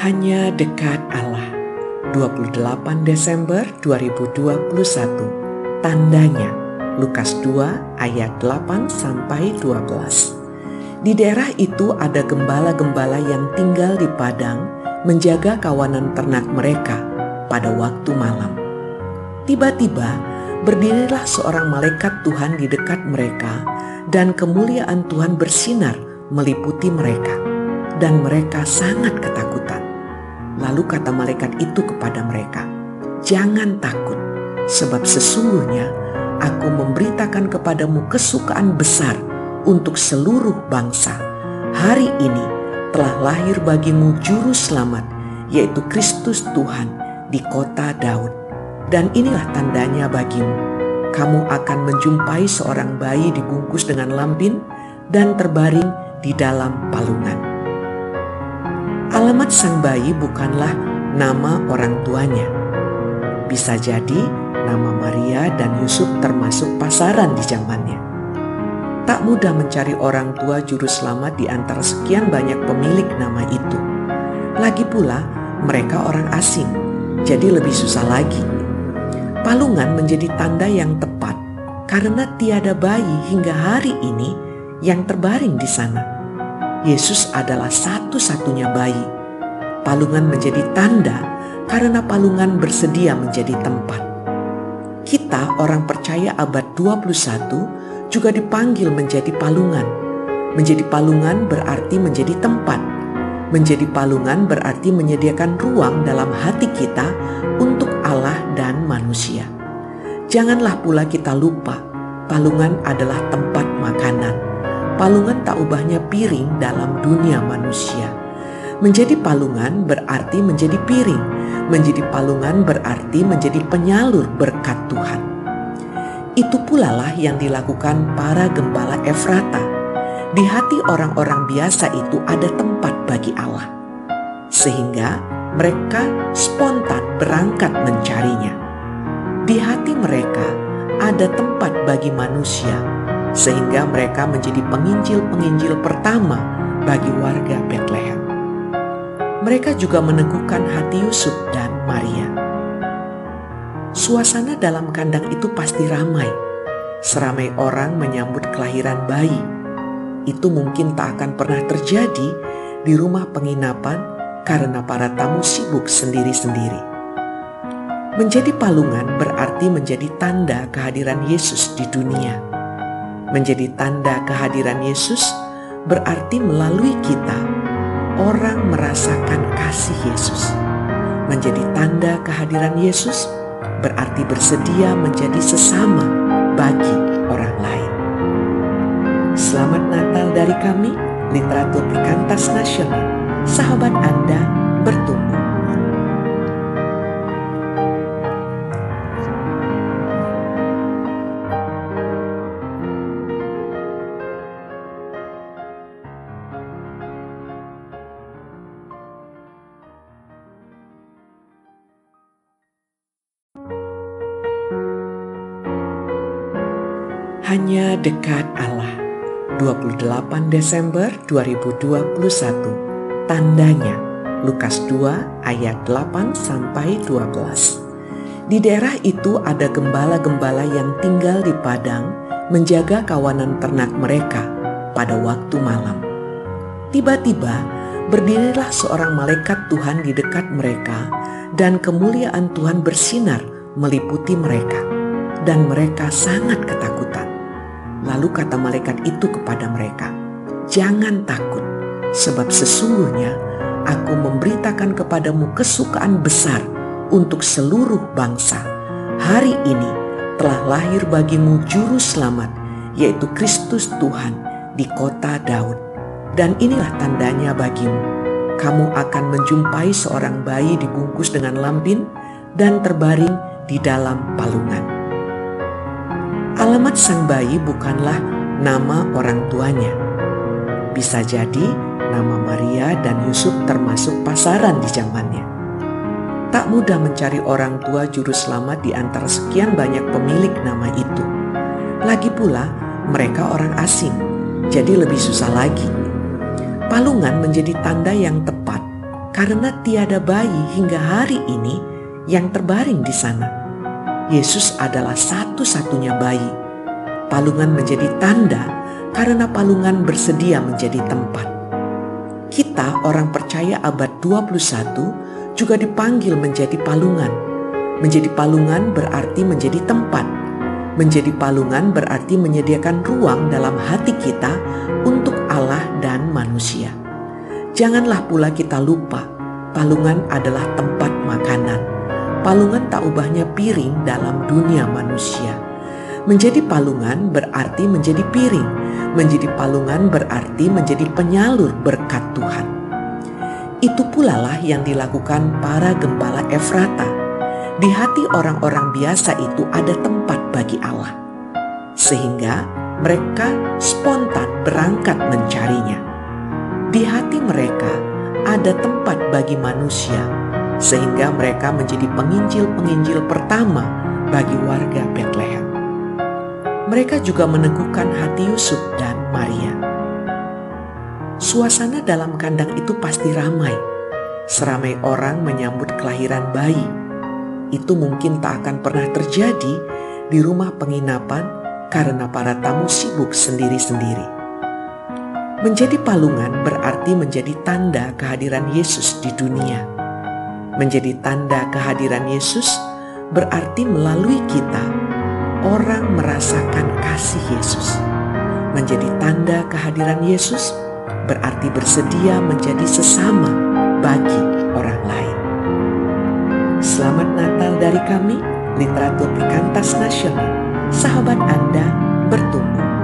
Hanya dekat Allah. 28 Desember 2021. Tandanya Lukas 2 ayat 8 sampai 12. Di daerah itu ada gembala-gembala yang tinggal di padang menjaga kawanan ternak mereka pada waktu malam. Tiba-tiba berdirilah seorang malaikat Tuhan di dekat mereka dan kemuliaan Tuhan bersinar meliputi mereka dan mereka sangat ketakutan. Lalu kata malaikat itu kepada mereka, "Jangan takut, sebab sesungguhnya aku memberitakan kepadamu kesukaan besar untuk seluruh bangsa. Hari ini telah lahir bagimu juru selamat, yaitu Kristus Tuhan di kota Daud. Dan inilah tandanya bagimu, kamu akan menjumpai seorang bayi dibungkus dengan lampin dan terbaring di dalam palungan. Alamat sang bayi bukanlah nama orang tuanya. Bisa jadi nama Maria dan Yusuf termasuk pasaran di zamannya. Tak mudah mencari orang tua juru selamat di antara sekian banyak pemilik nama itu. Lagi pula, mereka orang asing, jadi lebih susah lagi. Palungan menjadi tanda yang tepat karena tiada bayi hingga hari ini yang terbaring di sana. Yesus adalah satu-satunya bayi. Palungan menjadi tanda karena palungan bersedia menjadi tempat. Kita orang percaya abad 21 juga dipanggil menjadi palungan. Menjadi palungan berarti menjadi tempat. Menjadi palungan berarti menyediakan ruang dalam hati kita untuk Allah dan manusia. Janganlah pula kita lupa, palungan adalah tempat makanan. Palungan tak ubahnya piring dalam dunia manusia. Menjadi palungan berarti menjadi piring. Menjadi palungan berarti menjadi penyalur berkat Tuhan. Itu pula lah yang dilakukan para gembala Efrata. Di hati orang-orang biasa itu ada tempat bagi Allah. Sehingga mereka spontan berangkat mencarinya. Di hati mereka ada tempat bagi manusia, sehingga mereka menjadi penginjil-penginjil pertama bagi warga Bethlehem. Mereka juga meneguhkan hati Yusuf dan Maria. Suasana dalam kandang itu pasti ramai. Seramai orang menyambut kelahiran bayi. Itu mungkin tak akan pernah terjadi di rumah penginapan karena para tamu sibuk sendiri-sendiri. Menjadi palungan berarti menjadi tanda kehadiran Yesus di dunia. Menjadi tanda kehadiran Yesus berarti melalui kita orang merasakan kasih Yesus. Menjadi tanda kehadiran Yesus berarti bersedia menjadi sesama bagi orang lain. Selamat Natal dari kami, Literatur Perkantas Nasional. Sahabat Anda bertumbuh. Hanya dekat Allah. 28 Desember 2021. Tandanya Lukas 2 ayat 8 sampai 12. Di daerah itu ada gembala-gembala yang tinggal di padang menjaga kawanan ternak mereka pada waktu malam. Tiba-tiba berdirilah seorang malaikat Tuhan di dekat mereka dan kemuliaan Tuhan bersinar meliputi mereka dan mereka sangat ketakutan. Lalu kata malaikat itu kepada mereka, "Jangan takut, sebab sesungguhnya aku memberitakan kepadamu kesukaan besar untuk seluruh bangsa. Hari ini telah lahir bagimu juru selamat, yaitu Kristus Tuhan di kota Daud. Dan inilah tandanya bagimu: kamu akan menjumpai seorang bayi dibungkus dengan lampin dan terbaring di dalam palungan." Alamat sang bayi bukanlah nama orang tuanya. Bisa jadi nama Maria dan Yusuf termasuk pasaran di zamannya. Tak mudah mencari orang tua juru selamat di antara sekian banyak pemilik nama itu. Lagi pula, mereka orang asing, jadi lebih susah lagi. Palungan menjadi tanda yang tepat karena tiada bayi hingga hari ini yang terbaring di sana. Yesus adalah satu-satunya bayi. Palungan menjadi tanda karena palungan bersedia menjadi tempat. Kita orang percaya abad 21 juga dipanggil menjadi palungan. Menjadi palungan berarti menjadi tempat. Menjadi palungan berarti menyediakan ruang dalam hati kita untuk Allah dan manusia. Janganlah pula kita lupa, palungan adalah tempat makanan. Palungan tak ubahnya piring dalam dunia manusia. Menjadi palungan berarti menjadi piring. Menjadi palungan berarti menjadi penyalur berkat Tuhan. Itu pula lah yang dilakukan para gembala Efrata. Di hati orang-orang biasa itu ada tempat bagi Allah. Sehingga mereka spontan berangkat mencarinya di hati mereka ada tempat bagi manusia, sehingga mereka menjadi penginjil-penginjil pertama bagi warga Bethlehem. Mereka juga meneguhkan hati Yusuf dan Maria. Suasana dalam kandang itu pasti ramai, seramai orang menyambut kelahiran bayi. Itu mungkin tak akan pernah terjadi di rumah penginapan karena para tamu sibuk sendiri-sendiri. Menjadi palungan berarti menjadi tanda kehadiran Yesus di dunia. Menjadi tanda kehadiran Yesus berarti melalui kita orang merasakan kasih Yesus. Menjadi tanda kehadiran Yesus berarti bersedia menjadi sesama bagi orang lain. Selamat Natal dari kami, Literatur Pikantas Nasional. Sahabat Anda bertumbuh